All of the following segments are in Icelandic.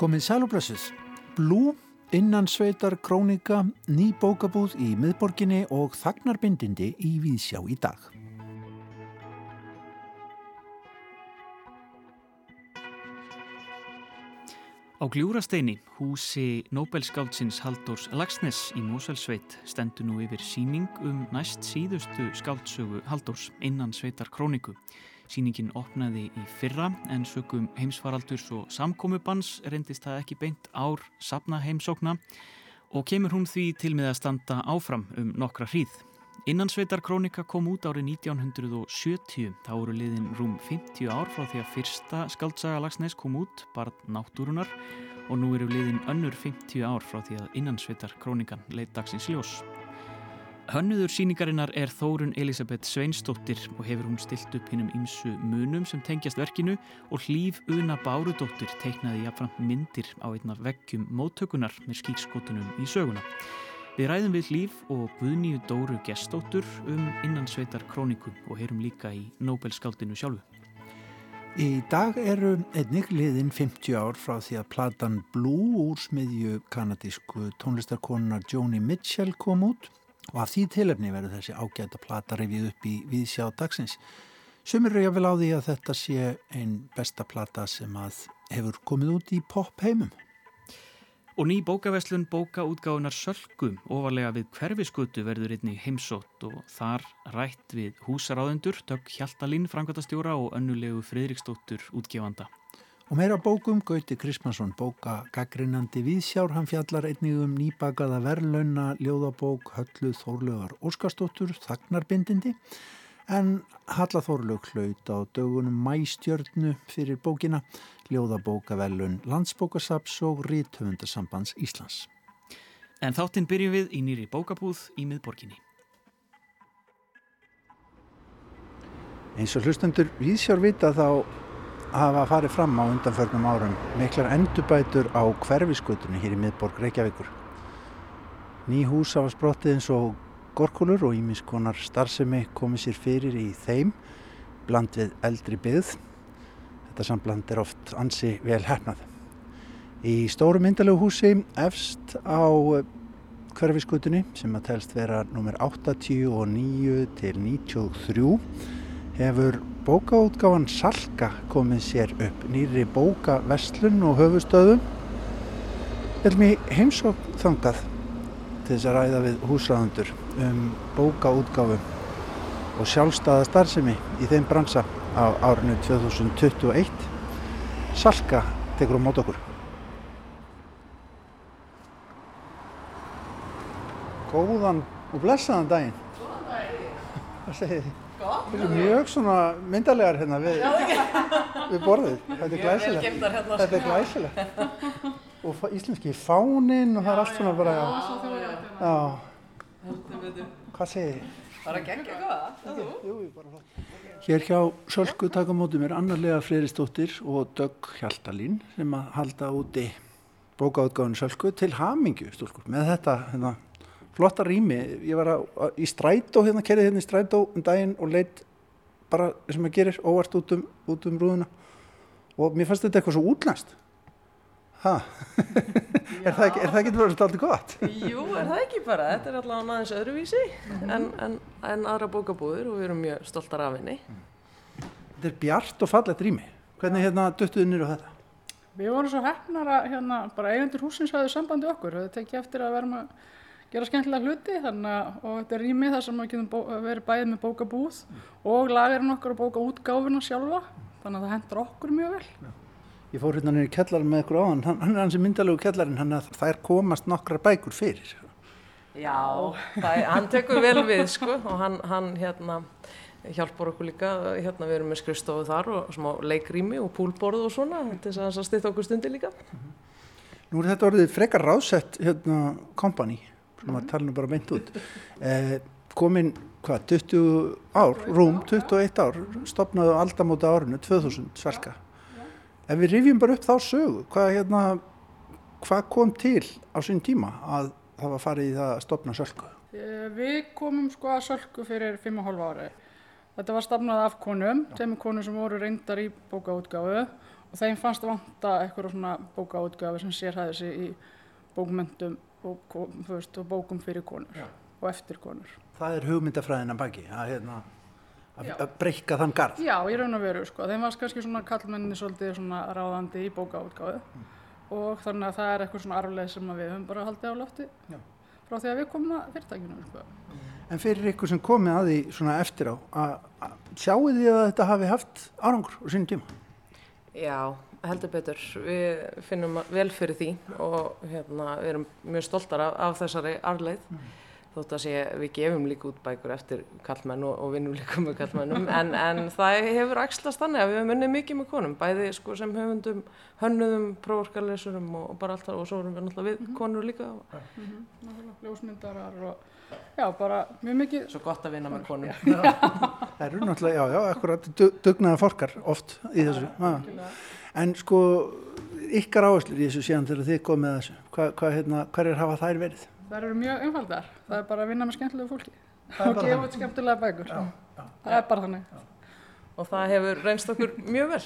Komið sælublössuð. Blú, innan sveitar krónika, ný bókabúð í miðborginni og þagnarbindindi í Víðsjá í dag. Á Gljúrasteini, húsi Nobelskáldsins Haldórs Lagsnes í Móselsveit stendur nú yfir síning um næst síðustu skáldsögu Haldórs innan sveitar króniku. Síningin opnaði í fyrra en sögum heimsfaraldurs og samkómubans reyndist það ekki beint ár sapna heimsókna og kemur hún því til með að standa áfram um nokkra hríð. Innansveitar krónika kom út árið 1970, þá voru liðin rúm 50 ár frá því að fyrsta skaldsaga Lagsnes kom út, barn náttúrunar og nú eru liðin önnur 50 ár frá því að innansveitar krónikan leitt dagsins ljós. Hönnuður síningarinnar er Þórun Elisabeth Sveinsdóttir og hefur hún stilt upp hinnum ymsu munum sem tengjast verkinu og hlýf Una Bárudóttir teiknaði jafnframt myndir á einna veggjum móttökunar með skýrskotunum í söguna. Við ræðum við Líf og Guðníu Dóru Gestóttur um innansveitar krónikum og heyrum líka í Nobelskáldinu sjálfu. Í dag eru einnig liðin 50 ár frá því að platan Blue úr smiðju kanadísku tónlistarkonunar Joni Mitchell kom út og af því tilefni verður þessi ágæta plata revið upp í viðsjá dagsins. Sumir eru jáfnvel á því að þetta sé einn besta plata sem að hefur komið út í pop heimum. Og ný bókaveslun bókaútgáðunar Sölku ofalega við hverfiskutu verður einni heimsótt og þar rætt við húsaráðendur, Dögg Hjaltalín, Frankværtastjóra og önnulegu Fridriksdóttur útgefanda. Og meira bókum Gauti Krismansson, bóka gaggrinnandi viðsjár, hann fjallar einnig um nýbakaða verðlauna, ljóðabók, höllu, þórlögar, óskarstóttur, þagnarbindindi en Halla Þórlaug hlaut á dögunum mæstjörnu fyrir bókina ljóðabókavelun landsbókasaps og ríthöfundasambands Íslands. En þáttinn byrjum við í nýri bókabúð í miðborginni. Eins og hlustendur viðsjár vita þá hafa farið fram á undanförnum árum miklar endurbætur á hverfiskutunni hér í miðborg Reykjavíkur. Ný hús hafa sprottið eins og gorkulur og ímiskonar starfsemi komið sér fyrir í þeim bland við eldri byggð Þetta sambland er oft ansi vel hernað. Í stóru myndalegu húsi efst á hverfiskutunni sem að telst vera nr. 89 til 93 hefur bókaútgáfan Salka komið sér upp nýri bókaveslun og höfustöðum. Í heimsók þangað til þess að ræða við húsræðundur um bókaútgáfu og sjálfstæða starfsemi í þeim bransa á árinu 2021. Salka tekur á mót okkur. Góðan og blessaðan daginn. Góðan daginn. Hvað segir þið? Góð. Við erum mjög svona myndalegar hérna við, við borðið. Þetta er glæsilegt. Hérna, Þetta er glæsilegt. Og íslenski fáninn og það er allt svona bara... Já. Hvað segir þið? Bara gengja góða. Jú, bara flott. Hér hjá Sölku takamótum er annarlega Freyristóttir og Dögg Hjaltalín sem að halda úti bókautgáðinu Sölku til hamingju stúlkur með þetta hérna, flotta rými. Ég var að, að, í strætó hérna, kerið hérna í strætó um daginn og leitt bara sem að gerir óvart út um, út um rúðuna og mér fannst þetta eitthvað svo útlænst. Er það ekki, er það ekki verið alltaf gott? Jú, er það ekki bara. Þetta er allavega aðeins öðruvísi en, en, en aðra bókabúður og við erum mjög stoltar af henni. Þetta er bjart og fallet rými. Hvernig hérna duttuðu nýru á þetta? Við vorum svo hefnar að hérna, bara eigendur húsins hafði sambandi okkur og þetta tekið eftir að verðum að gera skemmtilega hluti þannig að og þetta er rými þar sem við getum verið bæðið með bókabúð og lagarinn okkar og bókaútgáfuna sjálfa þannig að það hendur okkur mjög vel. Ég fór hérna nýri kellarinn með ykkur áðan, hann, hann er hansi myndalegu kellarinn, hann að þær komast nokkra bækur fyrir. Já, það, hann tekur vel við sko og hann, hann hérna hjálpar okkur líka, hérna við erum með skrifstofu þar og smá leikrými og púlborð og svona til þess að styrta okkur stundi líka. Nú er þetta orðið frekar ráðsett hérna kompani, sem að tala nú bara meint út. Eh, komin, hvað, 20 ár, rúm, 21 ár, stopnaðu aldamóta árinu, 2000 svelka. Ef við rifjum bara upp þá sögu, hvað, hérna, hvað kom til á sín tíma að það var farið í það að stopna sölku? Við komum sko að sölku fyrir 5,5 ári Þetta var stafnað af konum, tveimur konum sem voru reyndar í bókaútgáfu og þeim fannst vanta eitthvað svona bókaútgáfu sem sérhæði sig í bókmyndum og, og bókum fyrir konur Já. og eftir konur. Það er hugmyndafræðina baki, að, hérna, að, breyka þann garð. Já, í raun og veru, sko. Þeim varst kannski svona kallmenni svolítið svona ráðandi í bókaútgáfu og þannig að það er eitthvað svona arfleið sem við höfum bara haldið á lofti Já. frá því að við komum að fyrirtækinu, sko. En fyrir ykkur sem komið að því svona eftir á, að, að sjáu því að þetta hafi haft árangur á sínum tíma? Já, heldur betur. Við finnum vel fyrir því og hérna, við erum mjög stoltar af, af þessari arleið. Þótt að sé, við gefum líka út bækur eftir kallmenn og, og vinnum líka með kallmennum en, en það hefur axlast þannig að við höfum unnið mikið með konum, bæði sko, sem höfundum, hönnuðum, próforkarlesurum og, og bara alltaf og svo erum við náttúrulega við konur líka og Náttúrulega Ljósmyndarar og, já, bara mjög mikið. svo gott að vinna með konum. Það eru náttúrulega, já, já, akkurat dugnaða fólkar oft í þessu. Ja. En sko, ykkar áherslur í þessu síðan þegar þið komið að þessu, hvað, hvað, hérna, hverjir hafa þær verið? Það eru mjög einfaldar. Það er bara að vinna með skemmtilegu fólki Það er og bara gefa út skemmtilega bækur. Það er bara þannig. Og það hefur reynst okkur mjög vel.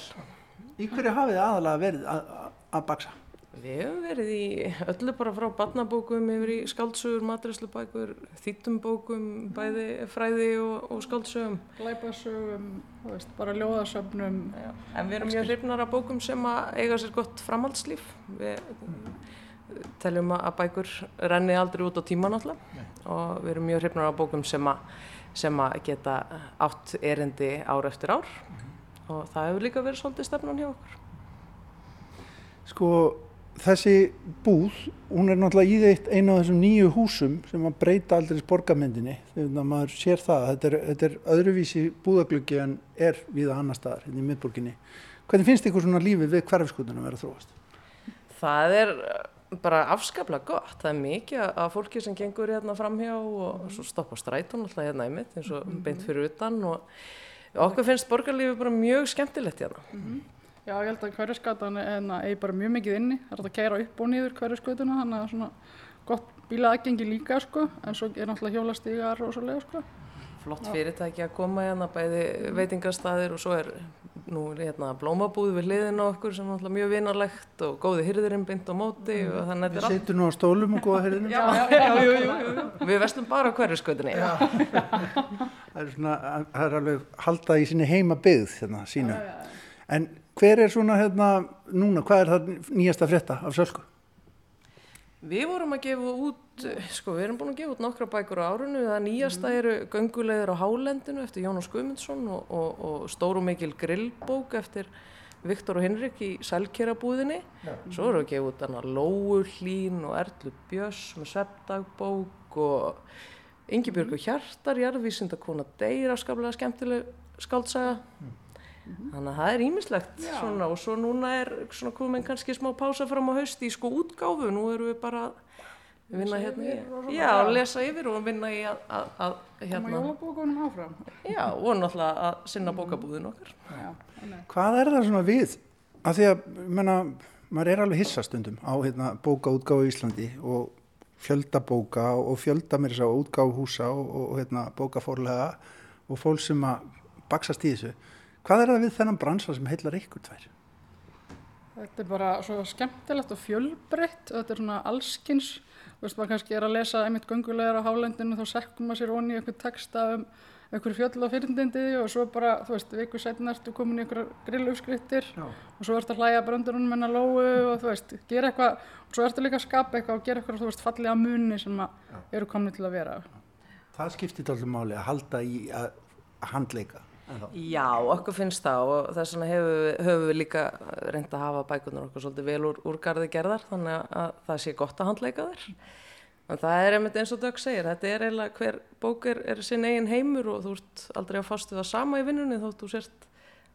Í hverju hafið aðalega verið að, að, baksa? Við hefum verið í öllu bara frá barnabókum yfir í skáldsögur, matræslubækur, þýttumbókum, bæði fræði og, og þú veist, bara ljóðasöfnum. Já. En við erum mjög hrifnar af bókum sem að eiga sér gott framhaldslíf. Við teljum að bækur renni aldrei út á tíma náttúrulega og við erum mjög hrifnar af bókum sem að, sem að geta átt erindi ár eftir ár og það hefur líka verið svolítið stefnan hjá okkur. Sko, þessi búð, hún er náttúrulega í þeitt einu af þessum nýju húsum sem að breyta aldrei borgarmyndinni. Þegar maður sér það, þetta er, þetta er öðruvísi búðagluggi en er viða annar staðar, hérna í miðborginni. Hvernig finnst ykkur svona lífið við hverfiskutunum vera að þróast? Það er bara afskaplega gott. Það er mikið af fólki sem gengur hérna framhjá og svo stoppa strætun alltaf hérna einmitt eins og beint fyrir utan og okkur finnst borgarlífi bara mjög skemmtilegt hérna. Já, ég held að hverjaskatan eigi bara mjög mikið inni. Það er hægt að keira upp og niður hverjaskatuna, þannig að svona gott bílaaðgengi líka, sko, en svo er náttúrulega hjólastígar og svolega, sko. Flott fyrirtæki að koma hérna, bæði veitingastæðir og svo er nú hérna blómabúð við hliðin á okkur sem er náttúrulega mjög vinarlegt og góði hyrðirinn beint á móti og þannig að Við þetta er allt. setjum nú á stólum og góða herðinu. Já, já, já, jú, jú, jú. Við vestum bara á hverjuskötunni. Það er svona, það er alveg haldað í sinni heima byggð hérna, sínu. En hver er svona hérna núna, hvað er það nýjasta frétta af sölku? Við vorum að gefa út, sko við erum búin að gefa út nokkra bækur á árunu, það nýjasta eru Göngulegður á Hálendinu eftir Jónas Guðmundsson og, og, og Stór og mikil grillbók eftir Viktor og Hinrik í Sælkerabúðinni. Svo erum við að gefa út hana Lóu Hlín og Erlu Björs með Sveppdagbók og Ingibjörg og Hjartar, Jarðvísindakona Deyr, afskaplega skemmtileg skáldsaga. Þannig að það er ímislegt svona og svo núna er svona komin kannski smá pása fram á haust í sko útgáfu, nú erum við bara að vinna hérna í, yfir svona, já, já. lesa yfir og vinna í að, að, að hérna, já, og náttúrulega að sinna bókabúðin okkar. Já. Hvað er það svona við? Af því að, ég menna, maður er alveg hissa stundum á hérna, bókaútgáfu í Íslandi og fjölda bóka og fjölda mér þess að útgáfu húsa og, og hérna, bókaforlega og fólk sem að baksast í þessu. Hvað er það við þennan bransa sem heillar ykkur tvær? Þetta er bara svo skemmtilegt og fjölbreytt og þetta er svona allskins. Þú veist, maður kannski er að lesa einmitt göngulegar á hálendinu þá sekkum maður sér onni í eitthvað texta um einhverju fjöll á fyrirndindi og svo bara, þú veist, viku setna ertu komin í einhverjar grilluskrittir Já. og svo ertu að hlæja bröndurinn menna lóu og þú veist, gera eitthvað og svo ertu líka að skapa eitthvað og gera eitthvað, þú veist, fallega muni sem að eru komin til að vera. Það skiptir alltaf máli að halda í að, að handleika. Já, okkur finnst það og þess vegna höfum við líka reynd að hafa bækunar okkur svolítið vel úr, úr garði gerðar þannig að það sé gott að handleika þér. En það er einmitt eins og Dögg segir, þetta er eiginlega hver bók er, er sinn eigin heimur og þú ert aldrei að fástu það sama í vinnunni þótt þú sért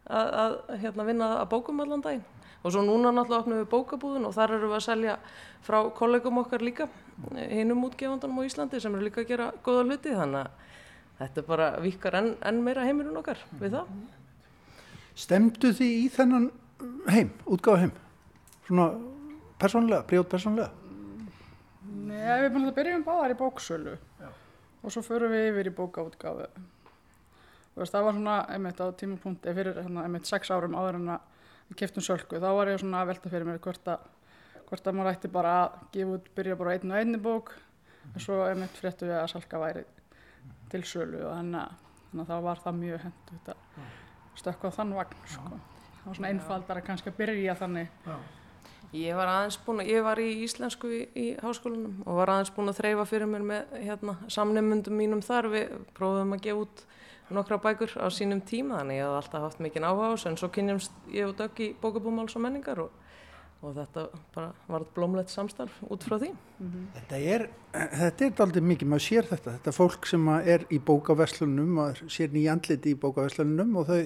að, að hérna, vinna að bókum allan daginn. Og svo núna náttúrulega opnum við bókabúðin og þar erum við að selja frá kollegum okkar líka, hinnum útgefandunum á Íslandi sem eru líka að gera góða hluti þannig að þetta bara vikar enn, enn meira heimurinn okkar við það. Stemdu þið í þennan heim, útgáfu heim? Svona persónlega, príót persónlega? Nei, við erum byrjum báðar í bóksölu og svo förum við yfir í veist, það var svona einmitt á tímapunkti fyrir hérna, einmitt sex árum áður en að keftum sölku, þá var ég svona að velta fyrir mér hvort að, hvort að maður ætti bara að gefa út, byrja bara á einn og einni bók en svo einmitt fréttu við að salka væri til sölu og þannig að, að þá var það mjög hendur að stökka á þann vagn sko. það var svona einfaldara kannski að byrja þannig. Ég var aðeins búin að, ég var í íslensku í, í háskólanum og var aðeins búin að þreyfa fyrir mér með hérna, samnefnundum mínum þar. Við prófum að gefa út nokkra bækur á sínum tíma þannig ég hafði alltaf haft mikinn áhuga á þessu en svo kynjumst ég og Dögg í bókabúmáls og menningar og, og þetta bara var blómlegt samstarf út frá því. Þetta er, þetta er aldrei mikið, maður sér þetta, þetta fólk sem að er í bókaverslunum, maður sér nýja andliti í bókaverslunum og þau,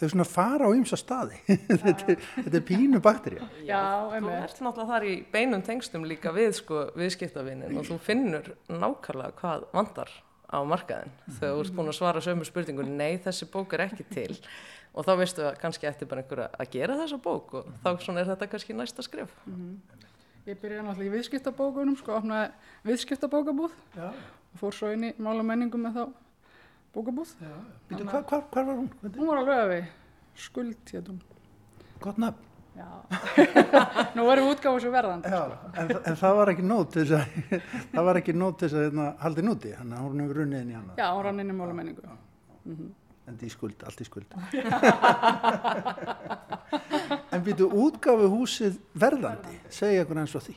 þau svona fara á ymsa staði, þetta, er, þetta er pínu bakterja. Já, Þú ert náttúrulega þar í beinum tengstum líka við sko viðskiptavinin og þú finnur nákvæmlega hvað vandar á markaðin þegar þú ert búin að svara sömu spurningu nei þessi bók er ekki til og þá veistu að kannski ætti bara einhver að gera þessa bók og þá svona er þetta kannski næsta skref Ég byrjaði náttúrulega í viðskiptabókunum, sko, opnaði viðskiptabókabúð Já, og fór svo inn í mála menningu með þá bókabúð. hvar, hvar, hvar var hún? Hvernig? Hún var alveg að við, skuld hétum. Gott nafn. Já, nú erum við útgáðu svo verðandi. Já, en, en það var ekki nót þess að, það var ekki nót þess að hérna, haldi núti, þannig að hún hefur runnið inn í hana. Já, hún rann inn í mála menningu. En í skuld, allt í skuld. en býtu, útgáfu húsið verðandi, segja ykkur eins og því.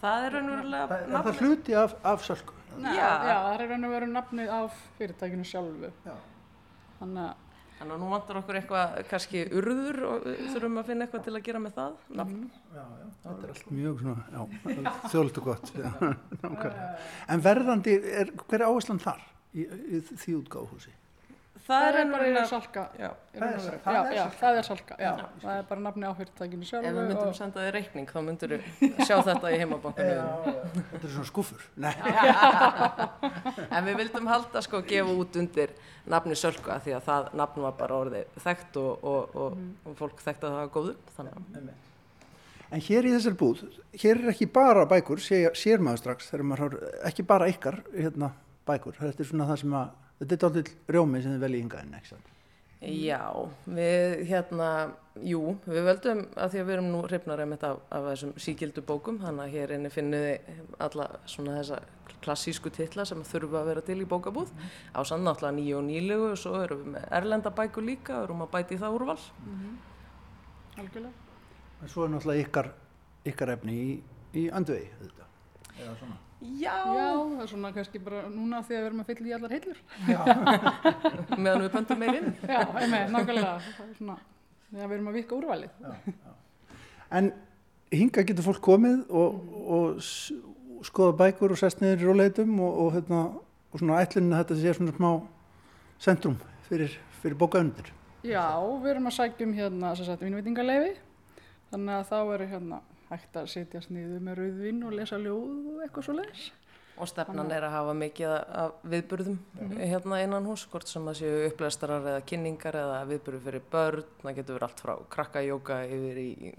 Það er raunverulega Það, er það hluti af, af sölku? Já, Já. það er raun og veru nafnið á fyrirtækinu sjálfu. Já. Þannig að, Þannig að nú vantar okkur eitthvað kannski urður og við þurfum að finna eitthvað til að gera með það nafn. Já, já, þetta er allt mjög svona, já, þjóðlítið gott. Já, en verðandi, er, hver er áherslan þar í, í því útgáfu húsi? Það er bara salka. Það er Salka. Það Já, er já, Salka. það er salka, já. Það er bara nafnið á fyrirtækinu sjálfu. ef við myndum og- senda þig reikning þá myndur við sjá þetta í heimabankanum. Þetta er svona skúfur. Nei, En við vildum halda sko að gefa út undir nafni Sölku að því að það nafn var bara orðið þekkt og, og, og, og fólk þekkt að það var góðu. Þannig að En hér í þessar búð, hér er ekki bara bækur, sér, sér maður strax, ekki bara ykkar hérna, bækur. Þetta er svona það sem að, þetta er dálítið rjómi sem þið veljið hingaðin? Já, við hérna, jú, við völdum að því að við erum nú hrifnar einmitt af, af þessum síkildu bókum, þannig að hér inni finnum við alla svona þessa klassísku titla sem þurfa að vera til í bókabúð, á sann náttúrulega nýju og nýlegu og svo erum við með erlenda bækur líka, erum að bæti í það úrval. Algjörlega. En svo er náttúrulega ykkar, ykkar efni í, í andvegi, þetta. Eða svona. Já, Já, það er svona kannski bara núna því að við erum að fylla í allar heillur. meðan við böndum meir inn. Já, einmitt, nákvæmlega. Það er svona, að við erum að vika úrvalið. En hinga getur fólk komið og, og s- skoða bækur og sest niður í róleitum og, og, hérna, og svona ætlunni að þetta sé svona smá centrum fyrir, fyrir bókaundir. Já, við erum að sækja um hérna, sem sagt, vinnvitingaleifi. Þannig að þá eru hérna hægt að setja sniðu með rauðvinn og lesa ljóð og eitthvað svo leis. Og stefnan er að hafa mikið af viðburðum hérna innan hús, hvort sem það séu upplæstarar eða kynningar eða viðburður fyrir börn, það getur verið allt frá krakkajóka yfir í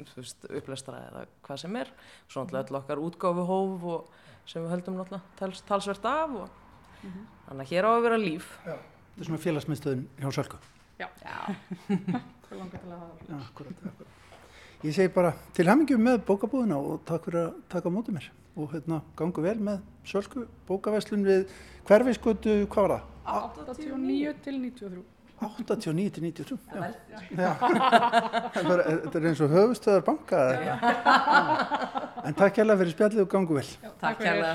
upplæstara eða hvað sem er. Svo náttúrulega öll okkar útgáfuhóf og sem við höldum náttúrulega tals, talsvert af og þannig að hér á að vera líf. Þetta er svona félagsmiðstöðin hjá Sölku. Já, Já. hvað langar til að hafa. Já. Ég segi bara til hamingjum með bókabúðina og takk fyrir að taka á móti mér og hérna gangu vel með Sölku bókaverslun við hverfiskötu, hvað var það? 89 til 93. 89 til 93. Já. Já. Þetta er- þetta er eins og höfustöðar banka. En takk hérlega fyrir spjallið og gangu vel. Takk kærlega.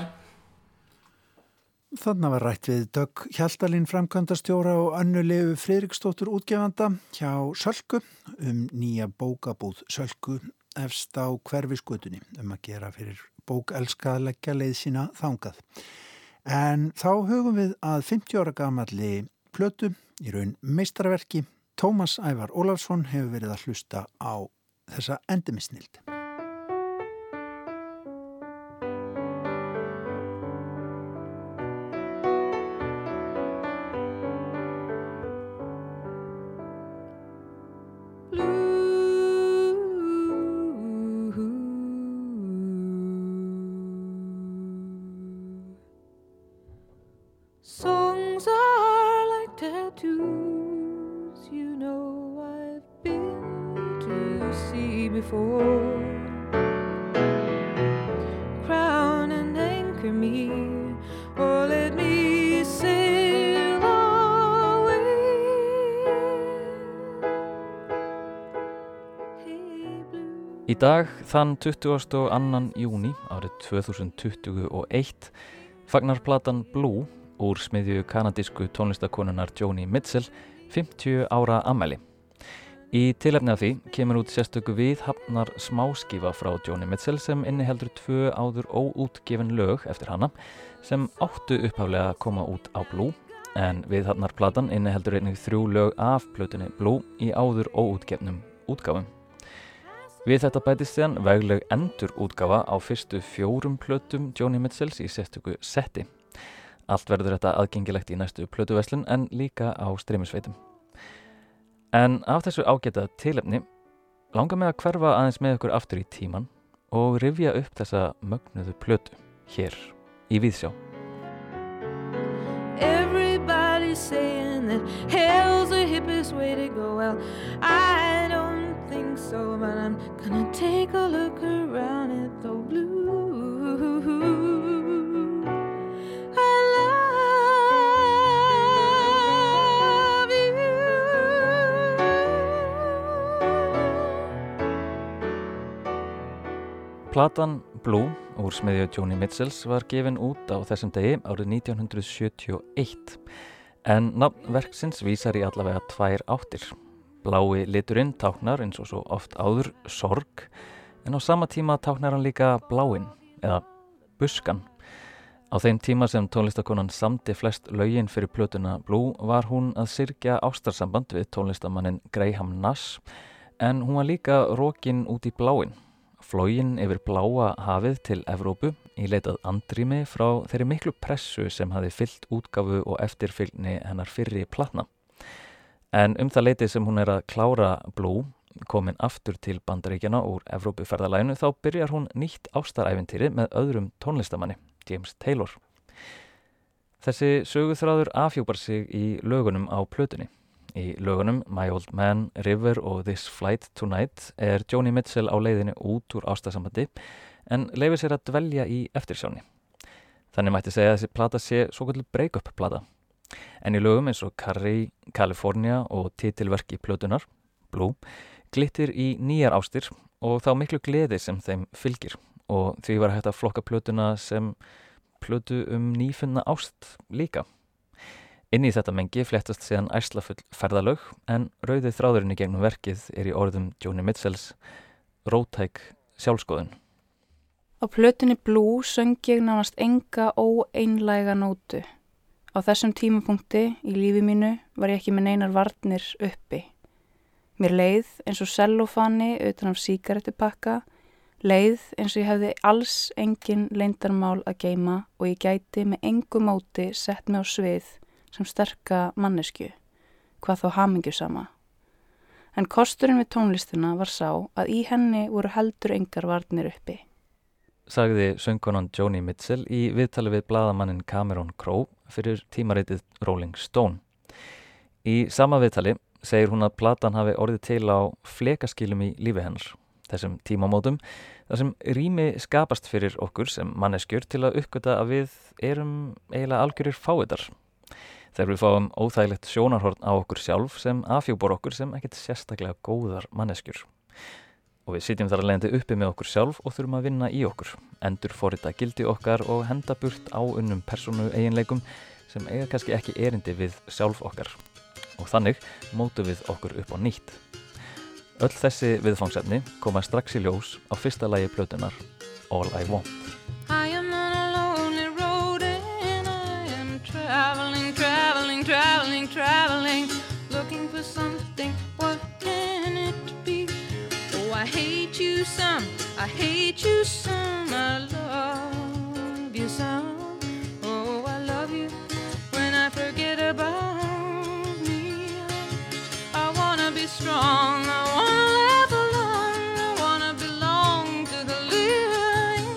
Þannig var rætt við Dögg Hjaltalín framkvæmdastjóra og Önnulegu Friðriksdóttur útgefanda hjá Sölku um nýja bókabúð Sölku efst á hverfiskutunni um að gera fyrir bókelskað leggja leið sína þangað. En þá hugum við að 50 ára gamalli plötu í raun meistarverki. Tómas Ævar Ólafsson hefur verið að hlusta á þessa endumisnild. Í dag, þann 22. júni árið 2021, fagnar platan Blue úr smiðju kanadísku tónlistakonunar Joni Mitchell 50 ára ammæli. Í tilefni af því kemur út sérstöku við hafnar smáskífa frá Joni Mitchell sem inniheldur tvö áður óútgefin lög eftir hana sem áttu upphaflega að koma út á Blue en við hafnar platan inniheldur einnig þrjú lög af plötunni Blue í áður óútgefnum útgáfum. Við þetta bætist síðan vegleg endur útgafa á fyrstu fjórum plötum Joni Mitchells í sérstöku setti. Allt verður þetta aðgengilegt í næstu plötuveslun en líka á streymisveitum. En af þessu ágæta tilefni langar mig að hverfa aðeins með ykkur aftur í tíman og rifja upp þessa mögnuðu plötu hér í Víðsjá. Everybody's saying that hell's the hippest way to go. Well, I think so, but I'm gonna take a look around at the blue. I love you. Platan Blue úr smiðju Joni Mitchells var gefin út á þessum degi árið 1971 en nafn verksins vísar í allavega tvær áttir. Blái liturinn táknar eins og svo oft áður sorg en á sama tíma táknar hann líka bláinn eða buskan. Á þeim tíma sem tónlistakonan samti flest lögin fyrir plötuna Blue var hún að syrkja ástarsamband við tónlistamannin Graham Nash en hún var líka rókin út í bláinn flógin yfir bláa hafið til Evrópu í leitað andrými frá þeirri miklu pressu sem hafi fyllt útgafu og eftirfylgni hennar fyrri platna. En um það leitið sem hún er að klára Blue, komin aftur til bandaríkjana úr Evrópuferðalæginu, þá byrjar hún nýtt ástaræfintýri með öðrum tónlistamanni, James Taylor. Þessi söguþráður afhjúpar sig í lögunum á plötunni. Í lögunum My Old Man, River og This Flight Tonight er Joni Mitchell á leiðinu út úr ástasambandi en leifir sér að dvelja í eftirsjáni. Þannig mætti segja að þessi plata sé svo kvöldu break-up plata. En í lögum eins og Carrie, California og titilverki plötunar, Blue, glittir í nýjar ástir og þá miklu gleði sem þeim fylgir og því var hægt að flokka plötuna sem plötu um nýfunna ást líka. Inn í þetta mengi fléttast síðan æslafull ferðalög en rauðið þráðurinn í gegnum verkið er í orðum Joni Mitchells rótæk sjálfskoðun. Á plötunni Blue söng ég nánast enga óeinlæga nótu. Á þessum tímapunkti í lífi mínu var ég ekki með neinar varnir uppi. Mér leið eins og sellofani utan af síkaretupakka, leið eins og ég hefði alls engin leindarmál að geima og ég gæti með engu móti sett mig á svið sem sterka mannesku, hvað þó hamingjusama. En kosturinn við tónlistina var sá að í henni voru heldur engar varnir uppi. Sagði söngkonan Joni Mitchell í viðtali við bladamannin Cameron Crowe fyrir tímaritið Rolling Stone. Í sama viðtali segir hún að platan hafi orðið til á flekaskilum í lífi hennar, þessum tímamótum, þar sem rými skapast fyrir okkur sem manneskjur til að uppgöta að við erum eiginlega algjörir fáiðar þegar við fáum óþægilegt sjónarhorn á okkur sjálf sem afhjúbor okkur sem ekkert sérstaklega góðar manneskjur. Og við sitjum þar að leiðandi uppi með okkur sjálf og þurfum að vinna í okkur, endur forita gildi okkar og henda burt á unnum personu eiginleikum sem eiga kannski ekki erindi við sjálf okkar. Og þannig mótu við okkur upp á nýtt. Öll þessi viðfangsefni koma strax í ljós á fyrsta lagi plötunar All I Want. I am on a lonely road and I am traveling, traveling, traveling, traveling, looking for something. You some, I hate you some, I love you some. Oh, I love you when I forget about me. I wanna be strong, I wanna live alone, I wanna belong to the living.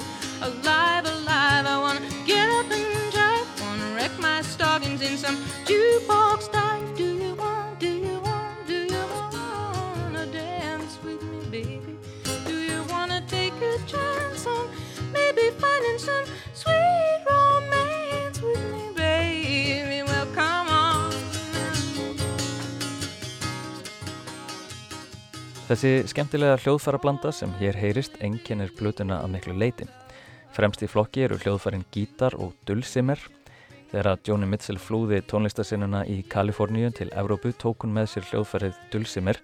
Alive, alive, I wanna get up and drive, wanna wreck my stockings in some jukebox some sweet romance with me, baby. Well, come on. Þessi skemmtilega hljóðfærablanda sem hér heyrist enginn er blutuna að miklu leiti. Fremst í flokki eru hljóðfærin gítar og dulsimer. Þegar að Joni Mitchell flúði tónlistasinnuna í Kaliforníu til Evrópu tókun með sér hljóðfærið dulsimer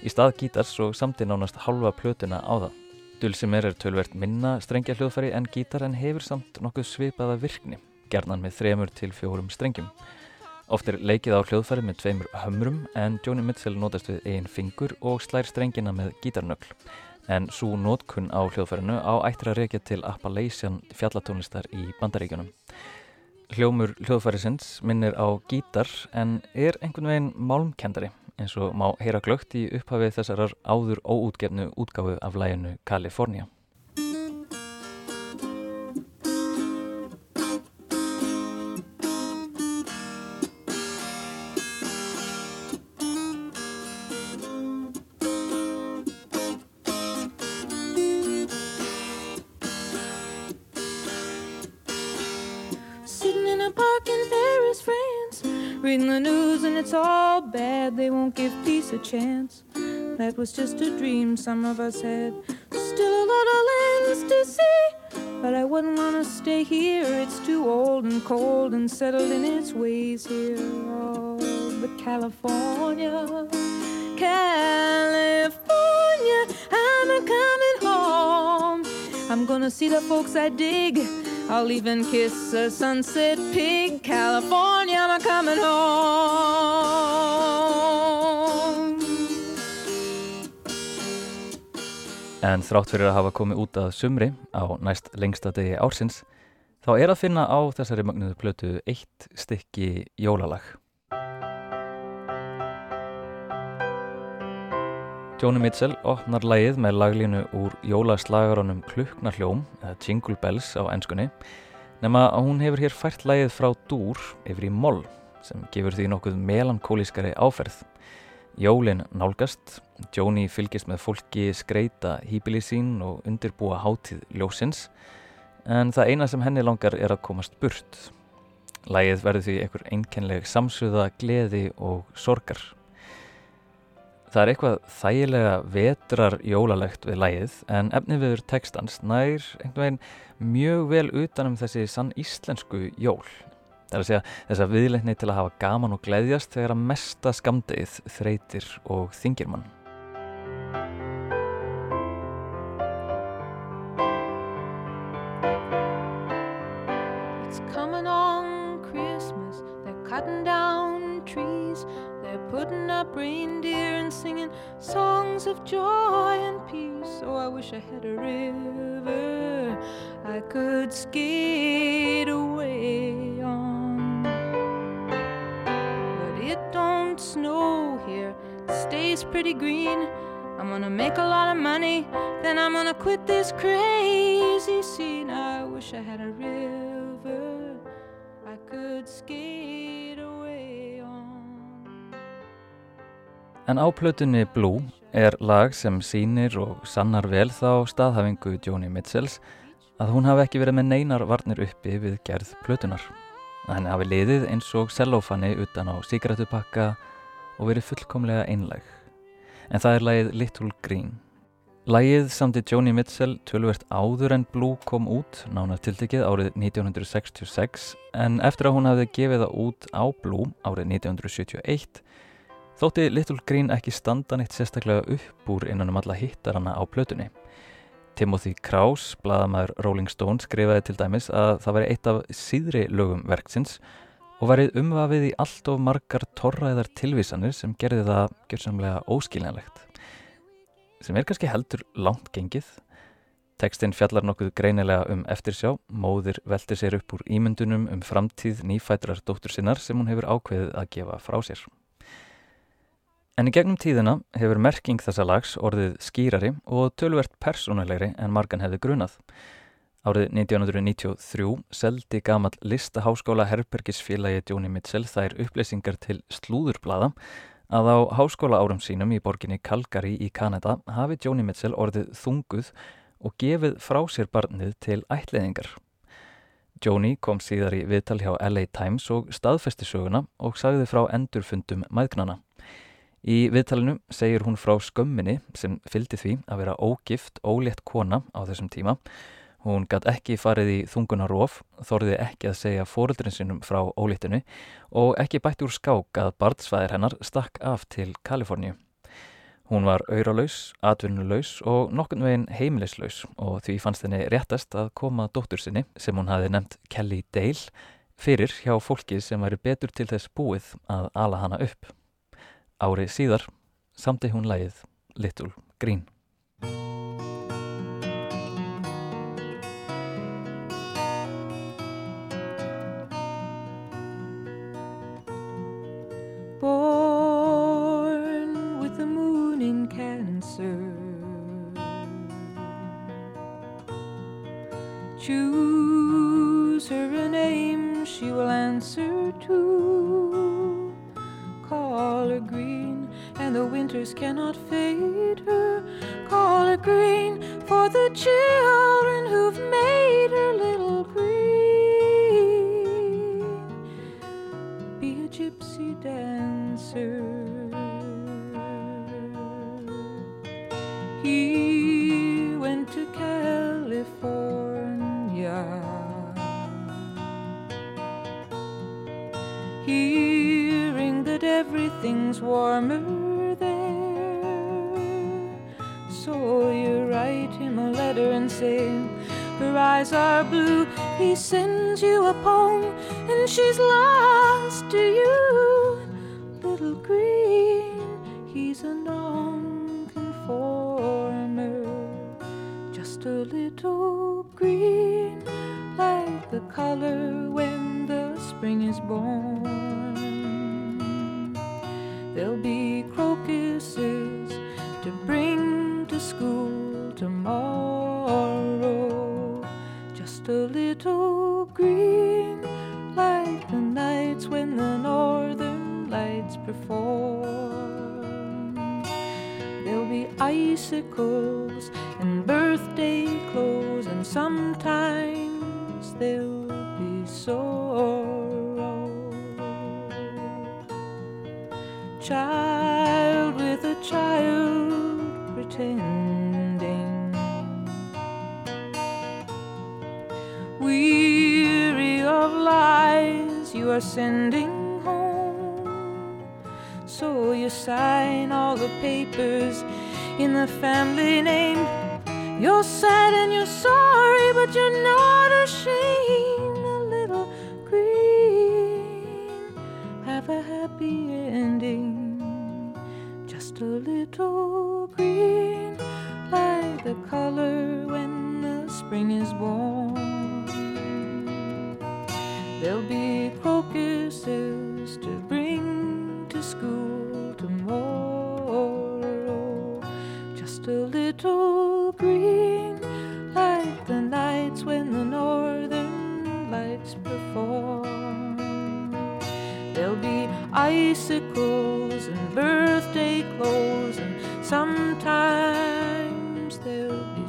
í stað gítars og samtinn ánast halva plötuna á það. Dulsimmer er tölvert minna strengja hljóðfæri en gítar en hefur samt nokkuð svipaða virkni, gerðnan með þremur til fjórum strengjum. Oft er leikið á hljóðfæri með tveimur hömrum en Joni Mitchell notast við einn fingur og slær strengina með gítarnögl. En svo nótkunn á hljóðfærinu á ættir að reykja til Appalachian fjallatónlistar í bandaríkjunum. Hljómur hljóðfærisins minnir á gítar en er einhvern veginn málmkendari eins og má heyra glögt í upphafið þessarar áður óútgefnu útgáfu af læginu Kalifornia. They won't give peace a chance. That was just a dream some of us had. Still a lot of lands to see, but I wouldn't want to stay here. It's too old and cold and settled in its ways here. Oh, but California, California, I'm a coming home. I'm gonna see the folks I dig. I'll even kiss a sunset pig. California, I'm a coming home. En þrátt fyrir að hafa komið út að sumri á næst lengsta degi ársins, þá er að finna á þessari magnuðu plötu eitt stykki jólalag. Jóni Mitchell opnar lægið með laglínu úr jólaslagarunum Kluknarhljóm, eða Jingle Bells á ennskunni, nema að hún hefur hér fært lægið frá dúr yfir í moll, sem gefur því nokkuð melankólískari áferð. Jólin nálgast, Jóni fylgist með fólki skreita hýpili sín og undirbúa hátíð ljósins, en það eina sem henni langar er að komast burt. Lægið verður því einhver einkennleg samsuða, gleði og sorgar. Það er eitthvað þægilega vetrar jólalegt við lægið en efnið viður textans nær einhvern veginn mjög vel utanum þessi sann íslensku jól. Það er að segja þess að viðleikni til að hafa gaman og gleðjast þegar að mesta skamdegið þreytir og þingir mann. It's coming on Christmas, they're cutting down trees, they're putting up reindeer and singing songs of joy and peace. Oh, I wish I had a river I could skate away don't snow here, it stays pretty green. I'm gonna make a lot of money, then I'm gonna quit this crazy scene. I wish I had a river I could skate away on. En á plötunni Blue er lag sem sýnir og sannar vel þá staðhafingu Joni Mitchells að hún hafi ekki verið með neinar varnir uppi við gerð plötunar. Henni hafi liðið eins og sellófanni utan á síkrættupakka og verið fullkomlega einlæg. En það er lagið Little Green. Lagið samti Joni Mitchell tölvert áður en Blue kom út, nánar tiltekið árið 1966, en eftir að hún hafði gefið það út á Blue árið 1971, þótti Little Green ekki standa neitt sérstaklega upp úr innan um alla hittarana á plötunni. Timothy Krause, bladamæður Rolling Stone, skrifaði til dæmis að það væri eitt af síðri lögum verksins og værið umvafið í allt of margar torræðar tilvísanir sem gerði það gjörsamlega óskiljanlegt. Sem er kannski heldur langt gengið. Tekstinn fjallar nokkuð greinilega um eftirsjá, móðir velti sér upp úr ímyndunum um framtíð nýfætrar dóttur sinnar sem hún hefur ákveðið að gefa frá sér. En í gegnum tíðina hefur merking þessa lags orðið skýrari og tölvert persónulegri en margan hefði grunað. Árið 1993 seldi gamal listaháskóla Herbergisfélagi Jóni Mitchell þær upplýsingar til slúðurblada að á háskóla árum sínum í borginni Calgary í Kanada hafi Jóni Mitchell orðið þunguð og gefið frá sér barnið til ætliðingar. Jóni kom síðar í viðtal hjá LA Times og staðfesti söguna og sagði frá endurfundum maðgnana. Í viðtalinu segir hún frá skömminni sem fylgdi því að vera ógift, ólétt kona á þessum tíma. Hún gætt ekki farið í þungunarof, þorði ekki að segja fóruldurinn sinum frá óléttinu og ekki bætti úr skák að barnsfæðir hennar stakk af til Kaliforníu. Hún var auralaus, atvinnulaus og nokkun veginn heimilislaus og því fannst henni réttast að koma dóttur sinni sem hún hafi nefnt Kelly Dale fyrir hjá fólki sem væri betur til þess búið að ala hana upp. Árið síðar samti hún lægið Little Green. Cancer. Choose her a name she will answer to. Call her green, and the winters cannot fade her. Call her green for the children who've made her little green. Be a gypsy dancer. Everything's warmer there. So you write him a letter and say, Her eyes are blue. He sends you a poem, and she's lost to you. Little green, he's a non-conformer. Just a little green, like the color when the spring is born. There'll be crocuses to bring to school tomorrow. Just a little green, like the nights when the northern lights perform. There'll be icicles and birthday clothes, and sometimes there'll be sorrow. Child with a child pretending. Weary of lies you are sending home. So you sign all the papers in the family name. You're sad and you're sorry, but you're not ashamed. A little green, have a happy ending. A little green, like the color when the spring is born. There'll be crocuses to bring to school tomorrow. Just a little green, like the nights when the northern lights perform. There'll be icicles and birthday clothes, and sometimes there'll be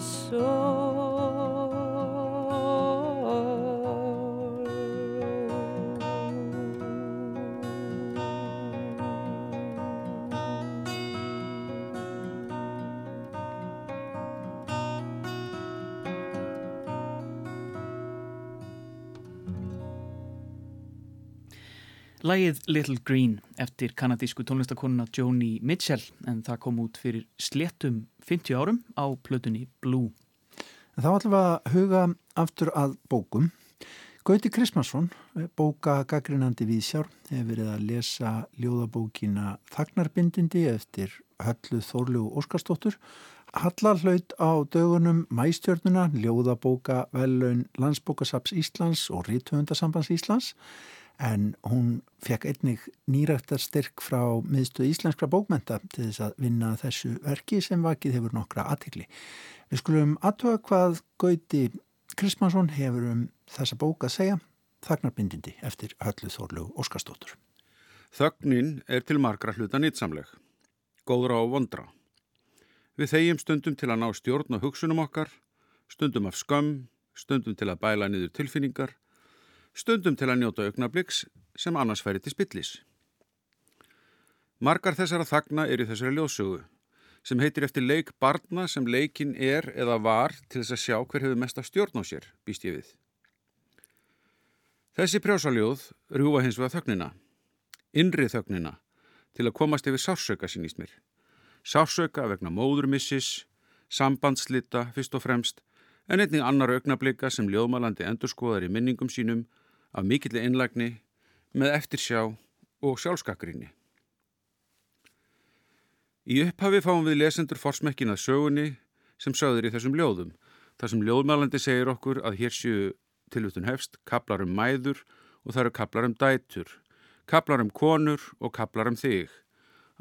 Lægið Little Green eftir kanadísku tónlistakonuna Joni Mitchell en það kom út fyrir sléttum 50 árum á plötunni Blue. En þá ætlum við að huga aftur að bókum. Gauti Krismansson, bóka gaggrinandi viðsjár, hefur verið að lesa ljóðabókina Þagnarbindindi eftir Höllu Þórlu Óskarsdóttur. Halla hlaut á dögunum Mæstjörnuna, ljóðabóka velun Landsbókasaps Íslands og Rítuhundasambands Íslands en hún fekk einnig nýræktarstyrk frá miðstöð íslenskra bókmenta til þess að vinna þessu verki sem vakið hefur nokkra aðtikli. Við skulum aðtöða hvað Gauti Krismansson hefur um þessa bók að segja Þagnarbindindi eftir Höllu Þórlu Óskarsdóttur. Þögnin er til margra hluta nýtsamleg, góðra og vondra. Við þegjum stundum til að ná stjórn og hugsunum okkar, stundum af skömm, stundum til að bæla niður tilfinningar, stundum til að njóta augnabliks sem annars færi til spillis. Margar þessara þagna er í þessari ljóðsögu sem heitir eftir leik barna sem leikin er eða var til þess að sjá hver hefur mest af stjórn á sér, býst ég við. Þessi prjásaljóð rjúa hins vegar þögnina, innrið þögnina, til að komast yfir sársöka sínist mér. Sársöka vegna móðurmissis, sambandslita fyrst og fremst, en einnig annar augnablika sem ljóðmalandi endurskoðar í minningum sínum af mikilli innlægni með eftirsjá og sjálfskakrinni. Í upphafi fáum við lesendur forsmekkin að sögunni sem sögður í þessum ljóðum. Það sem ljóðmælandi segir okkur að hér séu tilvutun hefst kaplar um mæður og það eru kaplar um dætur, kaplar um konur og kaplar um þig.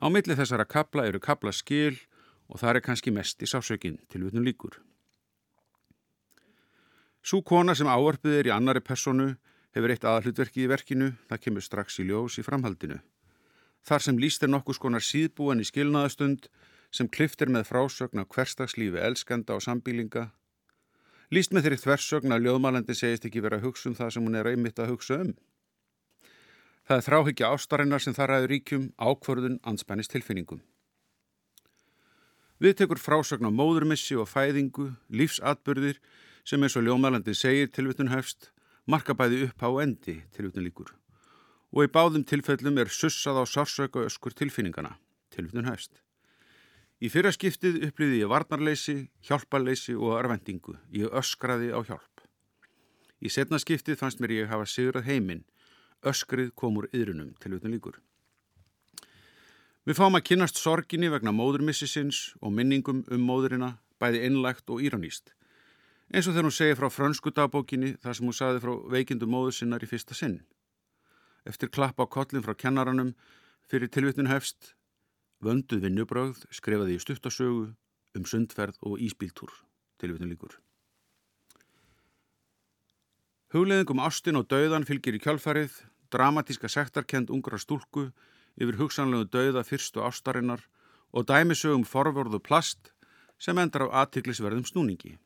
Á milli þessara kapla eru kapla skil og það er kannski mest í sásökin tilvutun líkur. Sú kona sem áarpið er í annari personu hefur eitt aðhlutverki í verkinu, það kemur strax í ljós í framhaldinu. Þar sem líst er nokkus konar síðbúan í skilnaðastund sem kliftir með frásögn af hverstagslífi elskenda og sambílinga. Líst með þeirri þversögn að ljóðmælandi segist ekki vera að hugsa um það sem hún er einmitt að hugsa um. Það er þráhyggja ástarinnar sem þar aður ríkjum ákvörðun anspænist tilfinningum. Við tekur frásögn á móðurmissi og fæðingu, lífsatbyrðir sem eins og ljóðmælandi segir tilvitun hefst, marka bæði upp á endi tilvitun líkur og í báðum tilfellum er sussað á sársöku öskur tilfinningana, tilfnun hefst. Í fyrra skiptið upplýði ég varnarleysi, hjálparleysi og örvendingu. Ég öskraði á hjálp. Í setna skiptið fannst mér ég hafa sigrað heiminn. Öskrið kom úr yðrunum til utan líkur. Við fáum að kynast sorginni vegna móðurmissisins og minningum um móðurina, bæði innlægt og íraníst. Eins og þegar hún segir frá frönsku dagbókinni þar sem hún saði frá veikindu móður sinnar í fyrsta sinn eftir klapp á kollin frá kennaranum fyrir tilvittun hefst vönduð vinnubröð skrifaði í stuttasögu um sundferð og íspíltúr tilvittun líkur. Hugleðingum ástin og dauðan fylgir í kjálfarið, dramatíska sektarkend ungra stúlku yfir hugsanlegu dauða fyrstu ástarinnar og dæmisögum forvorðu plast sem endar á aðtiklisverðum snúningi.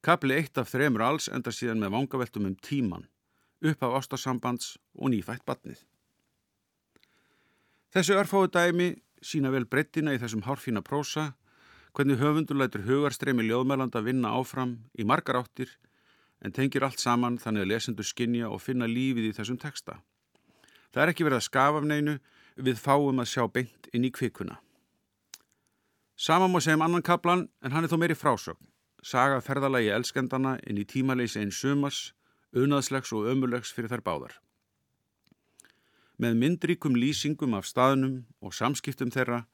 Kapli eitt af þremur alls endar síðan með vangaveltum um tíman upp af ástarsambands og nýfætt batnið. Þessu örfáðu dæmi sína vel breyttina í þessum hárfína prósa, hvernig höfundur lætur hugarstremi ljóðmæland að vinna áfram í margar áttir en tengir allt saman þannig að lesendur skinja og finna lífið í þessum teksta. Það er ekki verið að skafa af neinu, við fáum að sjá beint inn í kvikuna. Sama má segja um annan kaplan en hann er þó meiri frásögn. Saga ferðalagi elskendana inn í tímaleysi einn sumars unaðslegs og ömulegs fyrir þær báðar. Með myndríkum lýsingum af staðnum og samskiptum þeirra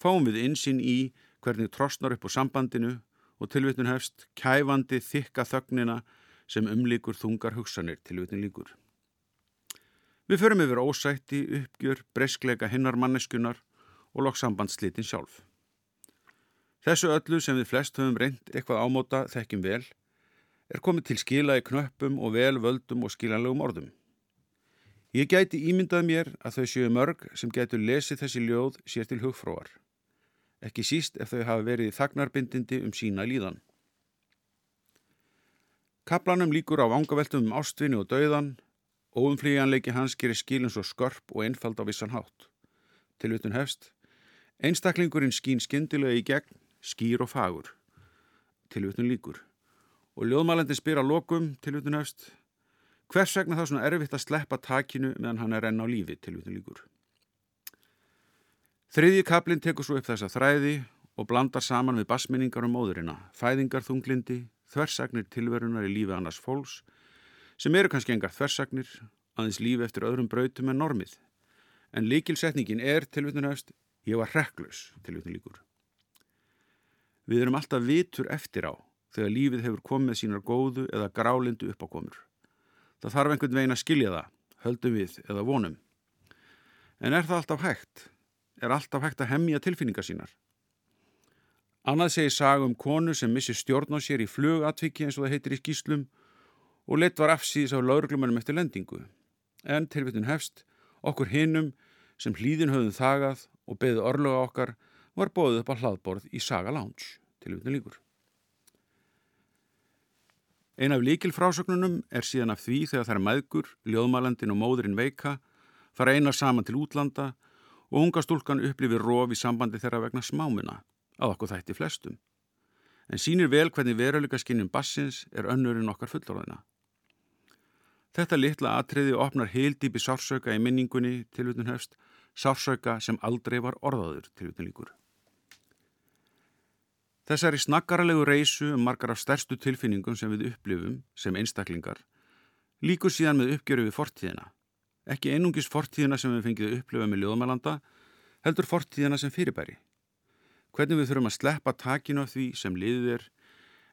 fáum við insinn í hvernig trostnar upp á sambandinu og tilvitun hefst kæfandi þykka þögnina sem umlíkur þungar hugsanir tilvitin líkur. Við förum yfir ósætti, uppgjör, breyskleika hinnar manneskunar og lokk sambandslítin sjálf. Þessu öllu sem við flest höfum reynd eitthvað ámóta þekkjum vel er komið til skila í knöppum og vel völdum og skilanlegum orðum. Ég gæti ímyndað mér að þau séu mörg sem getur lesið þessi ljóð sér til hugfróar. Ekki síst ef þau hafa verið þagnarbindindi um sína líðan. Kaplanum líkur á vangaveltum um ástvinni og dauðan, óumflíjanleiki hans gerir skilin svo skörp og einfald á vissan hátt. Tilvitun hefst, einstaklingurinn skín skindilega í gegn, skýr og fagur. Tilvitun líkur og ljóðmælandi spyr að lokum tilvitun efst hvers vegna þá svona erfitt að sleppa takinu meðan hann er enn á lífi tilvitun líkur. Þriðji kaplinn tekur svo upp þessa þræði og blandar saman við basminningar um móðurina, fæðingar þunglindi, þversagnir tilverunar í lífi annars fólks sem eru kannski engar þversagnir aðeins lífi eftir öðrum brautum en normið. En líkilsetningin er tilvitun efst ég var hrekklaus tilvitun líkur. Við erum alltaf vitur eftir á þegar lífið hefur komið sínar góðu eða grálindu uppákomur. Það þarf einhvern veginn að skilja það, höldum við eða vonum. En er það alltaf hægt? Er alltaf hægt að hemmja tilfinningar sínar? Annað segir saga um konu sem missi stjórn á sér í flugatviki eins og það heitir í skýslum og leitt var afsýðis á lauruglumannum eftir lendingu. En tilvittun hefst, okkur hinnum sem hlýðin höfðum þagað og beðið orloga okkar var bóðið upp á hlaðborð í Saga Lounge, tilvittun líkur. Ein af líkilfrásögnunum er síðan af því þegar þær maðgur, ljóðmælandin og móðurinn veika fara einar saman til útlanda og unga stúlkan upplifir rof í sambandi þeirra vegna smámuna, að okkur þætti flestum. En sínir vel hvernig veruleika skinnum bassins er önnurinn okkar fullorðina. Þetta litla atriði opnar heildýpi sársauka í minningunni tilvutun hefst, sársauka sem aldrei var orðaður tilvutun líkur. Þessari snakkaralegu reysu um margar af stærstu tilfinningum sem við upplifum sem einstaklingar líkur síðan með uppgjöru við fortíðina. Ekki einungis fortíðina sem við fengið upplifa með ljóðmælanda, heldur fortíðina sem fyrirbæri. Hvernig við þurfum að sleppa takinu af því sem liðið er,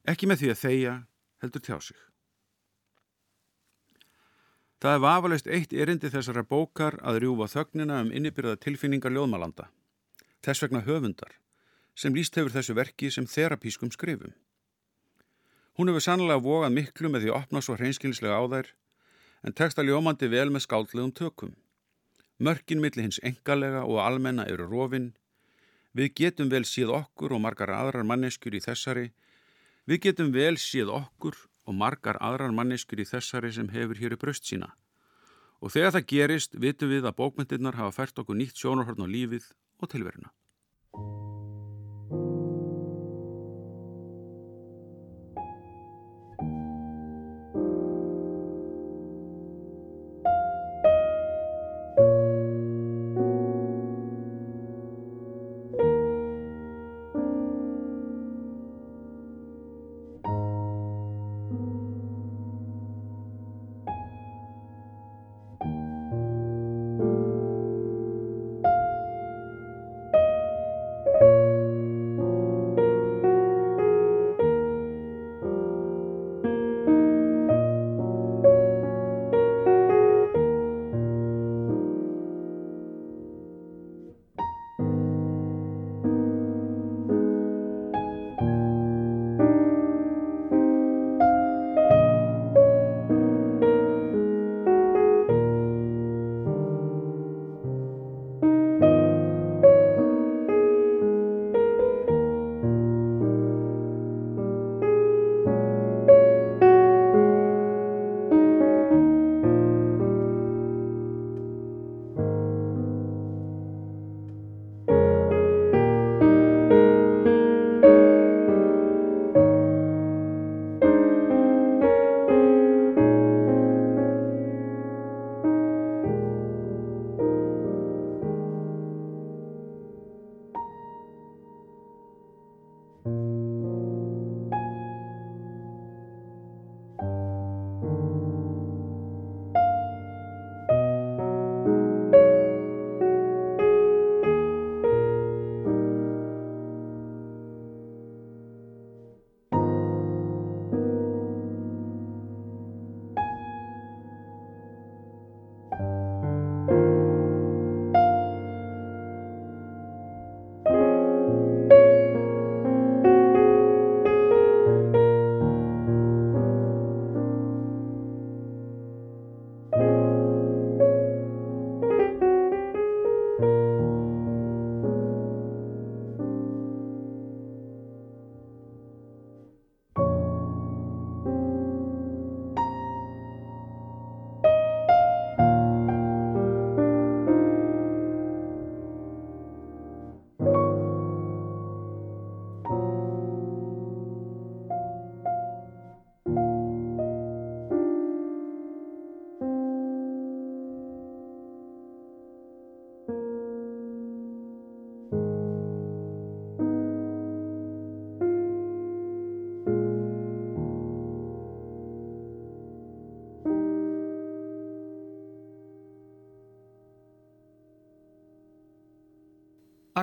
ekki með því að þeia, heldur tjá sig. Það er vafalaust eitt erindi þessara bókar að rjúfa þögnina um innibyrða tilfinningar ljóðmælanda. Þess vegna höfundar sem líst hefur þessu verki sem þerapískum skrifum. Hún hefur sannlega vogað miklu með því að opna svo hreinskilslega á þær en texta ljómandi vel með skáldlegum tökum. Mörkin milli hins engalega og almenna eru rofin. Við getum vel síð okkur og margar aðrar manneskjur í þessari. Við getum vel síð okkur og margar aðrar manneskjur í þessari sem hefur hér í bröst sína. Og þegar það gerist vitum við að bókmyndirnar hafa fært okkur nýtt sjónarhorn á lífið og tilveruna.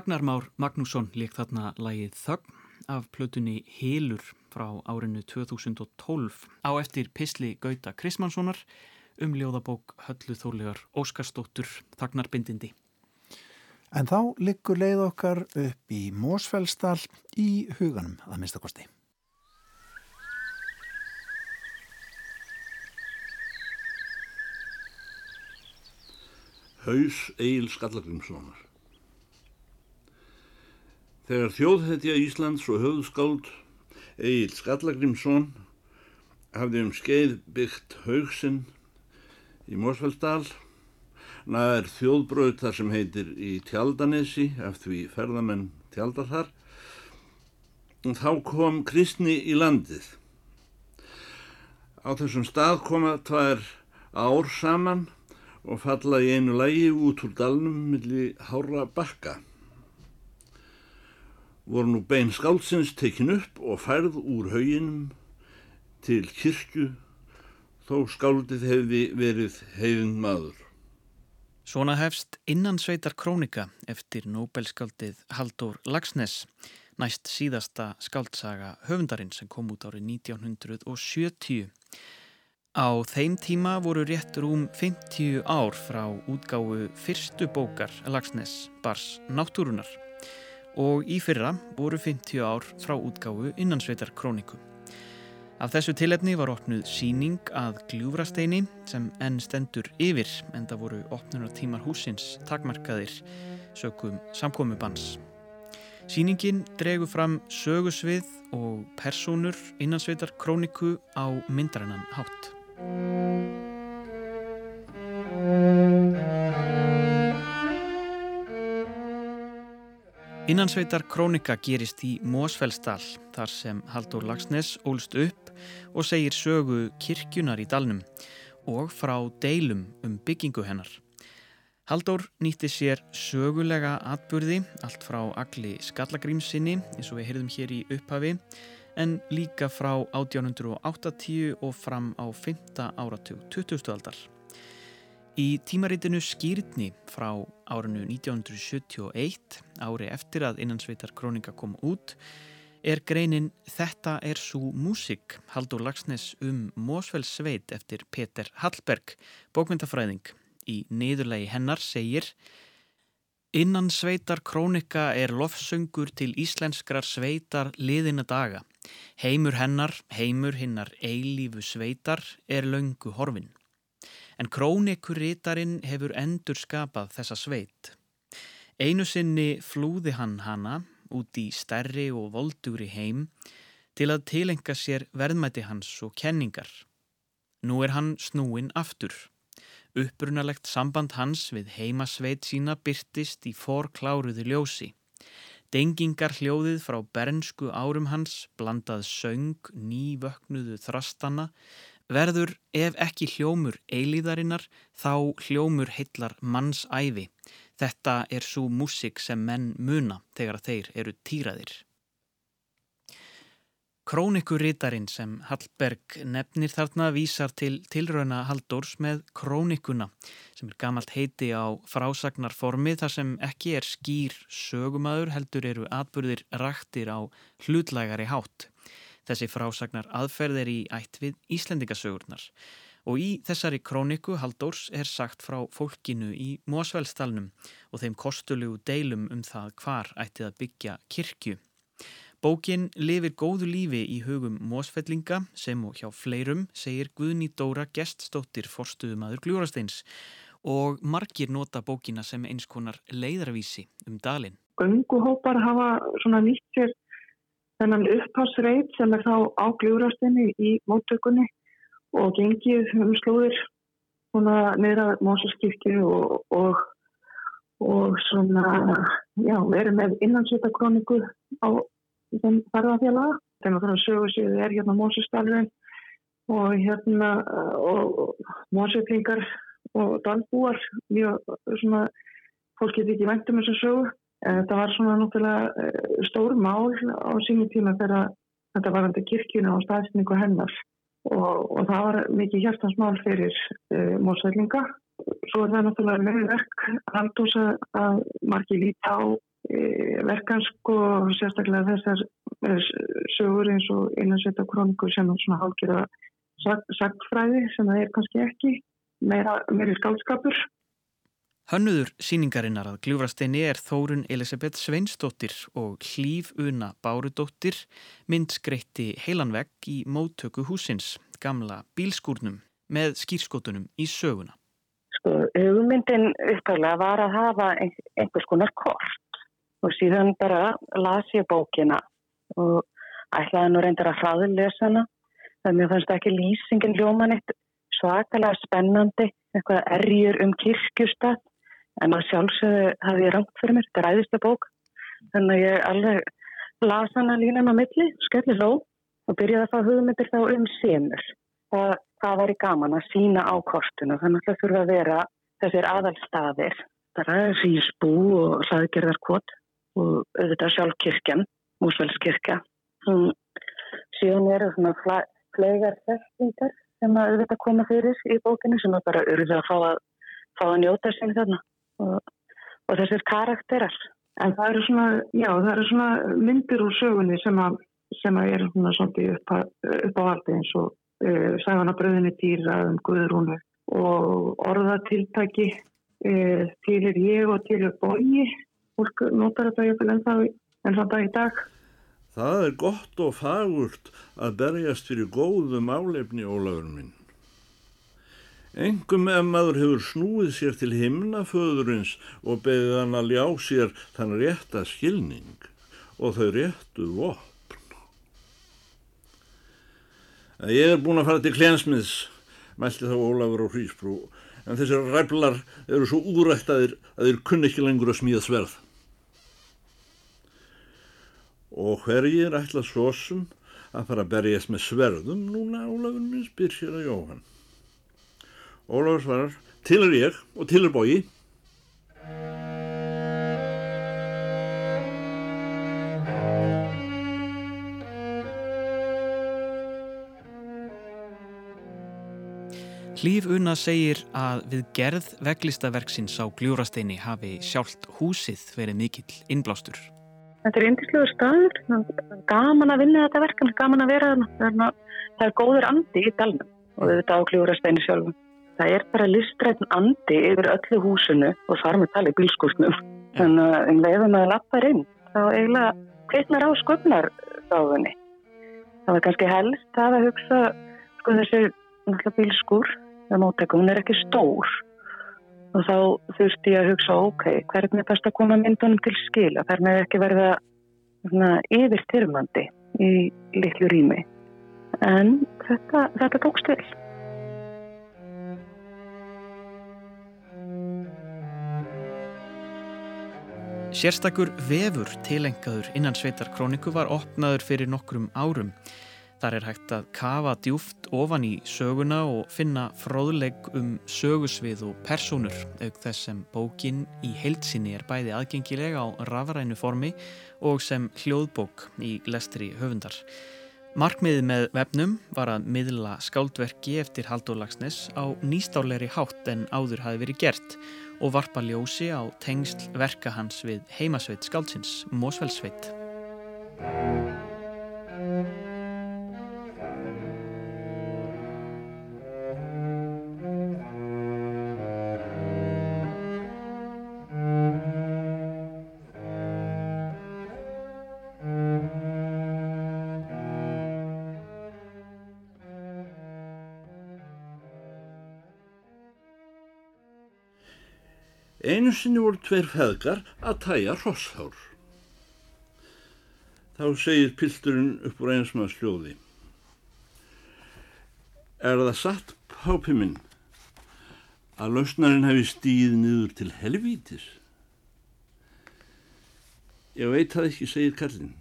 Agnar Már Magnússon leik þarna lagið Þögn af plötunni Hilur frá árinu 2012 á eftir Pisli Gauta Krismanssonar um ljóðabók Höllu Þólegar Óskarsdóttur Þagnarbindindi. En þá liggur leið okkar upp í Mósfellsdal í huganum að minnstakosti. Haus Egil Skallagrimssonar Þegar þjóðhetja Íslands og höfðskáld Egil Skallagrimsson hafði um skeið byggt haugsinn í Mósfellsdal nær þjóðbraut þar sem heitir í Tjaldanesi, eftir því ferðamenn tjaldar þar. Þá kom kristni í landið. Á þessum stað koma tvær ár saman og falla í einu lægi út úr dalnum millir hára bakka. Voru nú bein skáldsins tekin upp og færð úr hauginum til kirkju þó skáldið hefði verið heiðin maður. Svona hefst innansveitar krónika eftir Nobelskáldið Haldur Lagsnes, næst síðasta skáldsaga höfundarinn sem kom út árið 1970. Á þeim tíma voru rétt rúm 50 ár frá útgáfu fyrstu bókar Lagsnes Bars Náttúrunar og í fyrra voru 50 ár frá útgáfu innansveitar króniku. Af þessu tilefni var opnuð síning að gljúfrasteini sem enn stendur yfir en það voru opnunartímar húsins takmarkaðir sökum samkomubans. Síningin dregur fram sögusvið og personur innansveitar króniku á myndarannan hátt. Innansveitar krónika gerist í Mósfellsdal þar sem Haldur Lagsnes ólst upp og segir sögu kirkjunar í dalnum og frá deilum um byggingu hennar. Haldur nýtti sér sögulega atburði allt frá agli skallagrímsinni eins og við heyrðum hér í upphafi en líka frá 1880 og fram á 5. áratug 20. aldar. Í tímaritinu Skýrtni frá árinu 1971, ári eftir að innansveitar krónika kom út, er greinin Þetta er svo músik, Haldur Lagsnes um Mósfells sveit eftir Peter Hallberg, bókmyndafræðing. Í niðurlegi hennar segir Innansveitar krónika er lofsöngur til íslenskrar sveitar liðina daga. Heimur hennar, heimur hinnar eilífu sveitar er löngu horfinn. En krónikurritarinn hefur endur skapað þessa sveit. Einu sinni flúði hann hana út í stærri og voldugri heim til að tilenga sér verðmæti hans og kenningar. Nú er hann snúin aftur. Upprunalegt samband hans við heimasveit sína byrtist í forkláruðu ljósi. Dengingar hljóðið frá bernsku árum hans, blandað söng, nývöknuðu þrastana, verður ef ekki hljómur eilíðarinnar þá hljómur heillar mannsæfi. Þetta er svo músik sem menn muna þegar þeir eru týraðir. Krónikurítarinn sem Hallberg nefnir þarna vísar til tilrauna Halldórs með krónikuna sem er gamalt heiti á frásagnarformi þar sem ekki er skýr sögumadur heldur eru atbyrðir raktir á hlutlægari hátt. Þessi frásagnar aðferð er í ætt við Íslendingasögurnar og í þessari króniku Halldórs er sagt frá fólkinu í Mósveldstalnum og þeim kostulegu deilum um það hvar ættið að byggja kirkju. Bókin lifir góðu lífi í hugum Mósfellinga sem og hjá fleirum segir Guðni Dóra geststóttir forstuðumadur Gljúrasteins og margir nota bókina sem eins konar leiðarvísi um dalin. Gönguhópar hafa nýtt sér þennan upphásreit sem er þá á Gljúrastinni í móttökunni og gengið um slúðir svona neðra Mósaskirkju og, og, og svona, já, verið með innansvita á sem farðafélaga. Þegar þannig að sögursýðu er hérna Mósustalvin og hérna og Mósutlingar og dalbúar mjög svona fólk getur ekki væntum þess að sögu. Þetta var svona náttúrulega stór mál á sínu tíma þegar þetta var andi kirkjuna og staðsningu hennar og, og það var mikið hjartansmál fyrir uh, Mósutlinga. Svo er það náttúrulega meðverk haldús að margi líti á verkansk og sérstaklega þessar sögur eins og einansveita krónikur sem svona hálfgerða sagfræði sem það er kannski ekki meira, meiri skálskapur. Hönnuður síningarinnar að gljúfrasteini er Þórun Elisabeth Sveinsdóttir og Hlýf Una Bárudóttir myndskreitti heilanvegg í móttöku húsins, gamla bílskúrnum með skýrskotunum í söguna. Sko, hugmyndin upptæðlega var að hafa einhvers konar kort. Og síðan bara las ég bókina og ætlaði nú reyndar að hraðin lesa hana. Þannig að mér fannst ekki lýsingin ljóman eitt svakalega spennandi eitthvað erjur um kirkjustad en að sjálfsögðu hafði ég rangt fyrir mér, þetta er ræðista bók. Þannig að ég alveg las hana línan á milli, skelli hló og byrjaði að fá hugmyndir þá um semur það, það væri gaman að sína á kortuna þannig að það þurfa að vera þessir aðalstaðir. Það er Rísbú og Hlaðgerðarkot og auðvitað sjálf kirkjan Músvælskirkja síðan eru svona flegar þekkingar sem að auðvitað koma fyrir í bókinu sem að bara urða að fá að, fá að njóta sig þarna og, og þessir karakterar. En það eru svona, já, það eru svona myndir úr sögunni sem að, sem að er svona svolítið upp, upp á valdi eins og uh, sagana bröðinni dýra um Guðrúnu og orðatiltaki uh, til er ég og til er bói. Fólk notar þetta ég en það en það dag í dag. Það er gott og fagurt að berjast fyrir góðum álefni ólafur minn. Engum ef maður hefur snúið sér til himnaföðurins og beðið hann að ljá sér þann rétta skilning og þau réttu vopn. Ég er búin að fara til klensmiðs, mælti þá Ólafur og Hrísbrú, en þessir ræflar eru svo úrættaðir að þeir kunni ekki lengur að smíða sverð og hverjir ætla svo sem að fara að berjast með sverðum núna Ólafur minn spyr sér að Jóhann. Ólafur svarar, til er ég og til er bói. Hlýf Una segir að við gerð veglistaverksins á gljúrasteini hafi sjálft húsið verið mikill innblástur. Þetta er indislegur staður, gaman að vinna þetta verkan, gaman að vera þarna. Það er góður andi í dalnum og þetta á kljórasteinu sjálfum. Það er bara listrætn andi yfir öllu húsinu og þar með tali bílskúsnum. Þannig að um leiðum að lappa inn, þá eiginlega kveitnar á sköpnardáðunni. Það var kannski helst að hugsa, sko þessi bílskúr, það mótækum, hún er ekki stór. Og þá þurfti ég að hugsa ok, hvernig er best að koma myndunum til skila? Hvernig er ekki verið að yfir styrmandi í litlu rými. En þetta, þetta tókst vel Sérstakur vefur tilengaður innan sveitar króniku var opnaður fyrir nokkrum árum Þar er hægt að kafa djúft ofan í söguna og finna fróðleg um sögusvið og personur auk þess sem bókin í heilsinni er bæði aðgengilega á rafrænu formi og sem hljóðbók í lestri höfundar. Markmiðið með vefnum var að miðla skáldverki eftir Haldur Lagsnes á nýstáleiri hátt en áður hafi verið gert og varpa ljósi á tengsl verka hans við heimasveit skáldsins, Mósfellsveit. Einu sinni voru tveir feðgar að tæja rosshár. Þá segir pilturinn upp úr einsmaða sljóði. Er það satt, pápi minn, að lausnarinn hefði stíð niður til helvítis? Ég veit það ekki, segir Karlinn.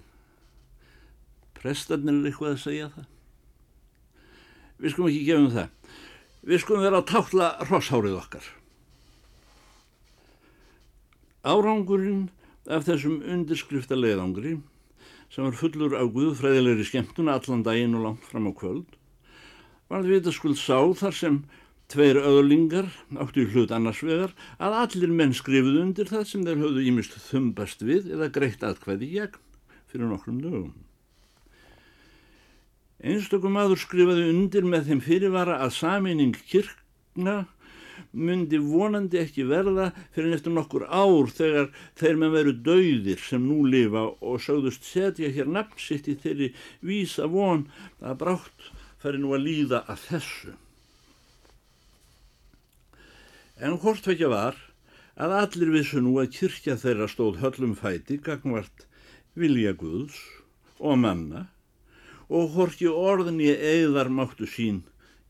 Prestarnir er eitthvað að segja það. Við skulum ekki gefa um það. Við skulum vera að tákla rosshárið okkar. Árangurinn af þessum undirskrifta leiðangri sem var fullur á guðfræðilegri skemmtuna allan daginn og langt fram á kvöld var því þetta skuld sá þar sem tveir öðlingar áttu í hlut annars vegar að allir menn skrifuð undir það sem þeir höfðu ímist þumbast við eða greitt aðkvæði gegn fyrir nokkrum dögum. Einstökum aður skrifaði undir með þeim fyrirvara að saminning kirkna myndi vonandi ekki verða fyrir eftir nokkur ár þegar þeir með veru dauðir sem nú lifa og sögðust setja hér nafn sitt í þeirri vísa von að brátt færi nú að líða að þessu. En hvort vekja var að allir vissu nú að kyrkja þeirra stóð höllum fæti gagvart vilja Guðs og manna og horki orðin í eigðar máttu sín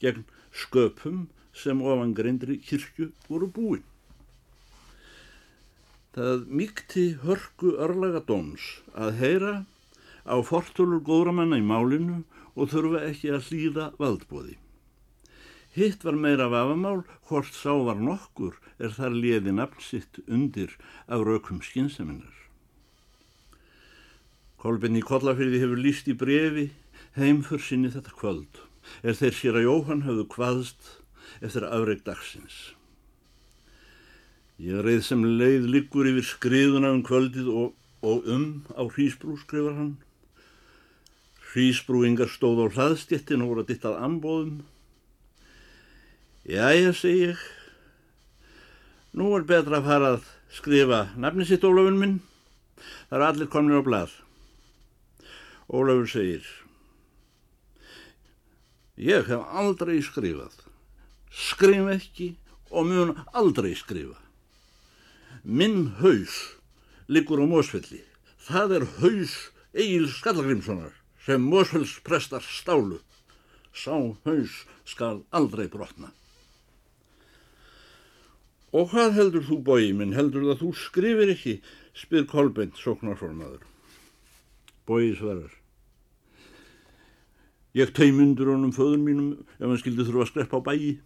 gegn sköpum sem ofangreindri kirkju voru búin. Það mýkti hörku örlaga dóms að heyra á fortölur góðramanna í málinu og þurfa ekki að hlýða valdbóði. Hitt var meira vafamál, hvort sá var nokkur er þar liði nafn sitt undir af raukum skynseminar. Kolbinni Kollafyrði hefur líst í brefi heimför sinni þetta kvöld, er þeir sér að Jóhann hafðu kvaðst eftir afreik dagsins. Ég reið sem leið liggur yfir skriðuna um kvöldið og, og um á hrísbrú, skrifar hann. Hrísbrúingar stóð á hlaðstjettin og voru að dittað ambóðum. Jæja, segi ég. Nú er betra að fara að skrifa nafni sitt Ólafun minn. Það er allir komnir á blað. Ólafur segir. Ég hef aldrei skrifað. Skrif ekki og mun aldrei skrifa. Minn haus liggur á Mósfelli. Það er haus Egil Skallagrimssonar sem Mósfells prestar stálu. Sá haus skal aldrei brotna. Og hvað heldur þú bói minn? Heldur það að þú skrifir ekki? spyr Kolbeint sóknarformaður. Bói svarar. Ég teimundur honum föður mínum ef hann skildi þurfa að skrepp á bæi.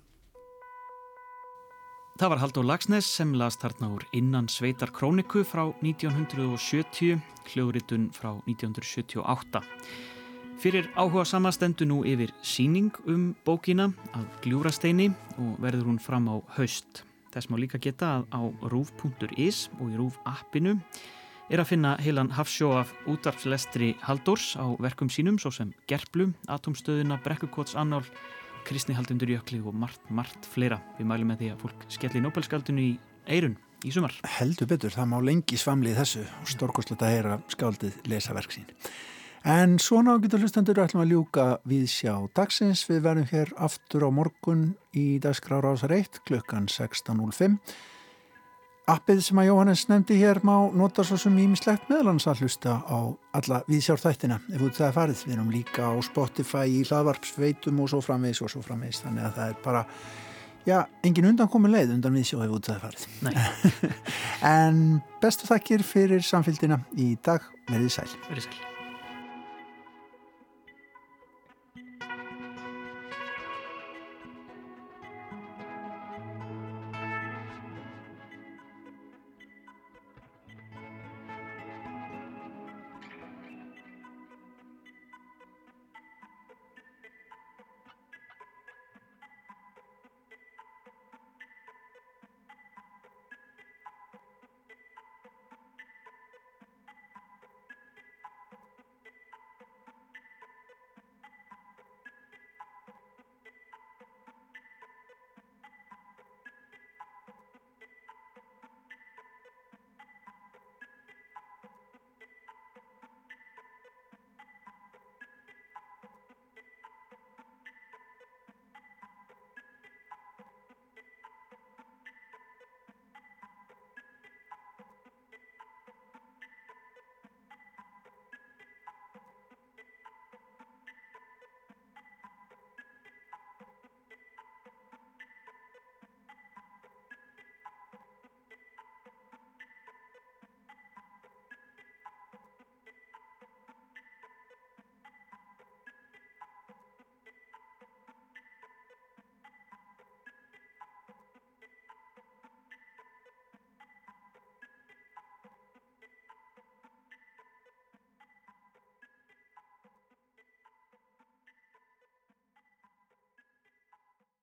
Það var Haldur Lagsnes sem las þarna úr innan sveitar króniku frá 1970, hljóðritun frá 1978. Fyrir áhuga samastendu nú yfir síning um bókina að gljúrasteini og verður hún fram á haust. Þess má líka geta að á rúf.is og í rúf appinu er að finna heilan hafsjó af útarpslestri Haldurs á verkum sínum svo sem Gerplu, Atomstöðuna, Brekkukots annál, Kristni Haldundur Jökli og margt, margt fleira. Við mælum með því að fólk skelli Nobelskaldinu í eirun í sumar. Heldur betur, það má lengi svamlið þessu og stórkostlegt að heyra skáldið lesa verk sín. En svona ágættu hlustendur ætlum að ljúka við sjá dagsins. Við verðum hér aftur á morgun í dagskrára ásar 1 klukkan 16.05. Appið sem að Jóhannes nefndi hér má nota svo sem ímislegt meðlans að hlusta á alla viðsjárþættina ef út það er farið. Við erum líka á Spotify í hlaðvarpsveitum og svo framvegis og svo framvegis. Þannig að það er bara, já, engin undan komin leið undan viðsjó ef út það er farið. en bestu þakkir fyrir samfélgina í dag. Verðið sæl. Verðið sæl.